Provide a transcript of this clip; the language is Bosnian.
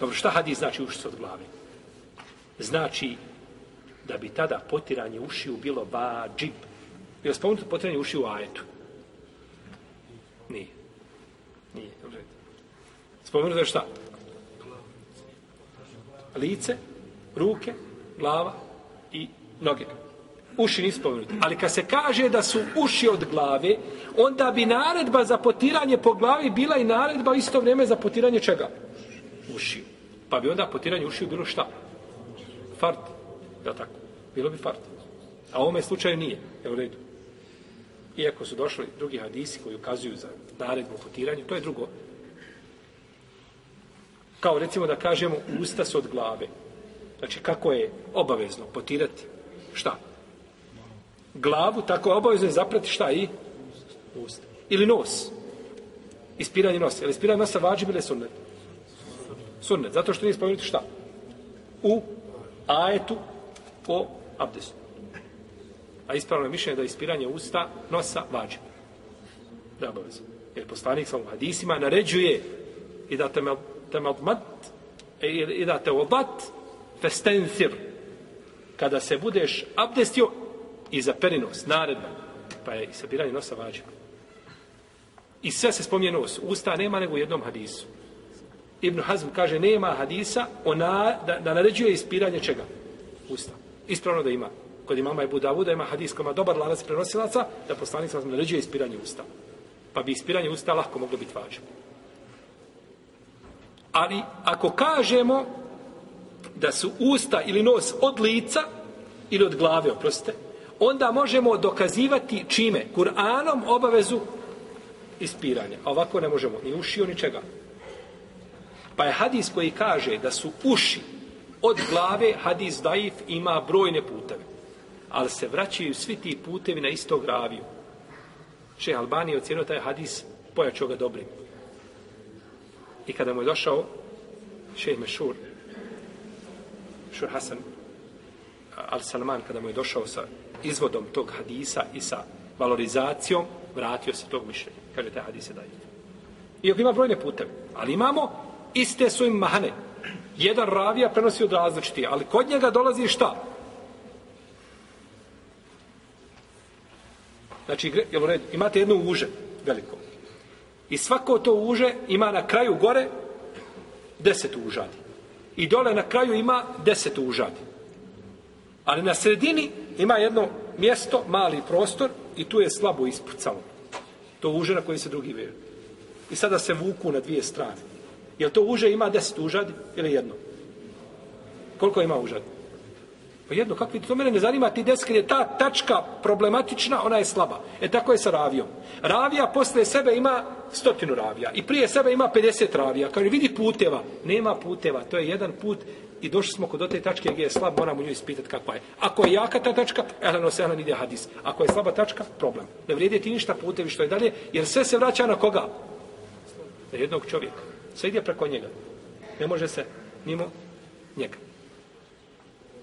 Dobro, šta hadis znači ušice od glave? Znači da bi tada potiranje ušiju bilo vađib. Jel spomenuto potiranje ušiju u ajetu? Nije. Nije. Spomenuto je šta? Lice, ruke, glava i noge. Uši nisu spomenuti. Ali kad se kaže da su uši od glave, onda bi naredba za potiranje po glavi bila i naredba isto vrijeme za potiranje čega? Čega? ušiju. Pa bi onda potiranje ušiju bilo šta? Fart. Je tako? Bilo bi fart. A u ovome slučaju nije. Evo redu. Iako su došli drugi hadisi koji ukazuju za naredbu potiranju, to je drugo. Kao recimo da kažemo usta su od glave. Znači kako je obavezno potirati? Šta? Glavu tako je obavezno je zaprati šta i? Usta. Ili nos. Ispiranje nosa. Ispiranje nosa vađi bile sunnete sunnet. Zato što nije spomenuti šta? U ajetu o abdestu. A ispravno je mišljenje da je ispiranje usta, nosa, vađe. Da je Jer poslanik sa ovom hadisima naređuje i da te mel, te mel mat, e, i da te obat festensir. Kada se budeš abdestio i zaperi nos, naredba. Pa je ispiranje nosa, vađe. I sve se spomenuo, usta nema nego u jednom hadisu. Ibn Hazm kaže, nema hadisa ona, da, da naređuje ispiranje čega? Usta. Ispravno da ima. Kod imama je Budavu, da ima hadis koma dobar lanac prenosilaca, da poslanik sam naređuje ispiranje usta. Pa bi ispiranje usta lahko moglo biti važno. Ali ako kažemo da su usta ili nos od lica ili od glave, oprostite, onda možemo dokazivati čime? Kur'anom obavezu ispiranja. A ovako ne možemo ni ušio ni čega. Pa je hadis koji kaže da su uši od glave, hadis daif ima brojne puteve. Ali se vraćaju svi ti putevi na istog raviju. Še Albani je ocjenio taj hadis, pojačo ga dobrim. I kada mu je došao, še je Mešur, Mešur Hasan Al-Salman, kada mu je došao sa izvodom tog hadisa i sa valorizacijom, vratio se tog mišljenja. Kaže, taj hadis je daif. I ima brojne puteve. Ali imamo iste su im mahane. Jedan ravija prenosi od različitih, ali kod njega dolazi šta? Znači, jel red, imate jedno uže veliko. I svako to uže ima na kraju gore deset užadi. I dole na kraju ima deset užadi. Ali na sredini ima jedno mjesto, mali prostor, i tu je slabo ispucalo. To uže na koje se drugi veju. I sada se vuku na dvije strane. Je to uže ima deset užad ili jedno? Koliko ima užad? Pa jedno, kakvi, to mene ne zanima, ti deset, je ta tačka problematična, ona je slaba. E tako je sa ravijom. Ravija posle sebe ima stotinu ravija i prije sebe ima 50 ravija. Kaže, vidi puteva, nema puteva, to je jedan put i došli smo kod te tačke gdje je slab, moramo nju ispitati kakva je. Ako je jaka ta tačka, elano se elan ono ide hadis. Ako je slaba tačka, problem. Ne vrijedi ti ništa putevi što je dalje, jer sve se vraća na koga? za jednog čovjeka. Sve ide preko njega. Ne može se mimo njega.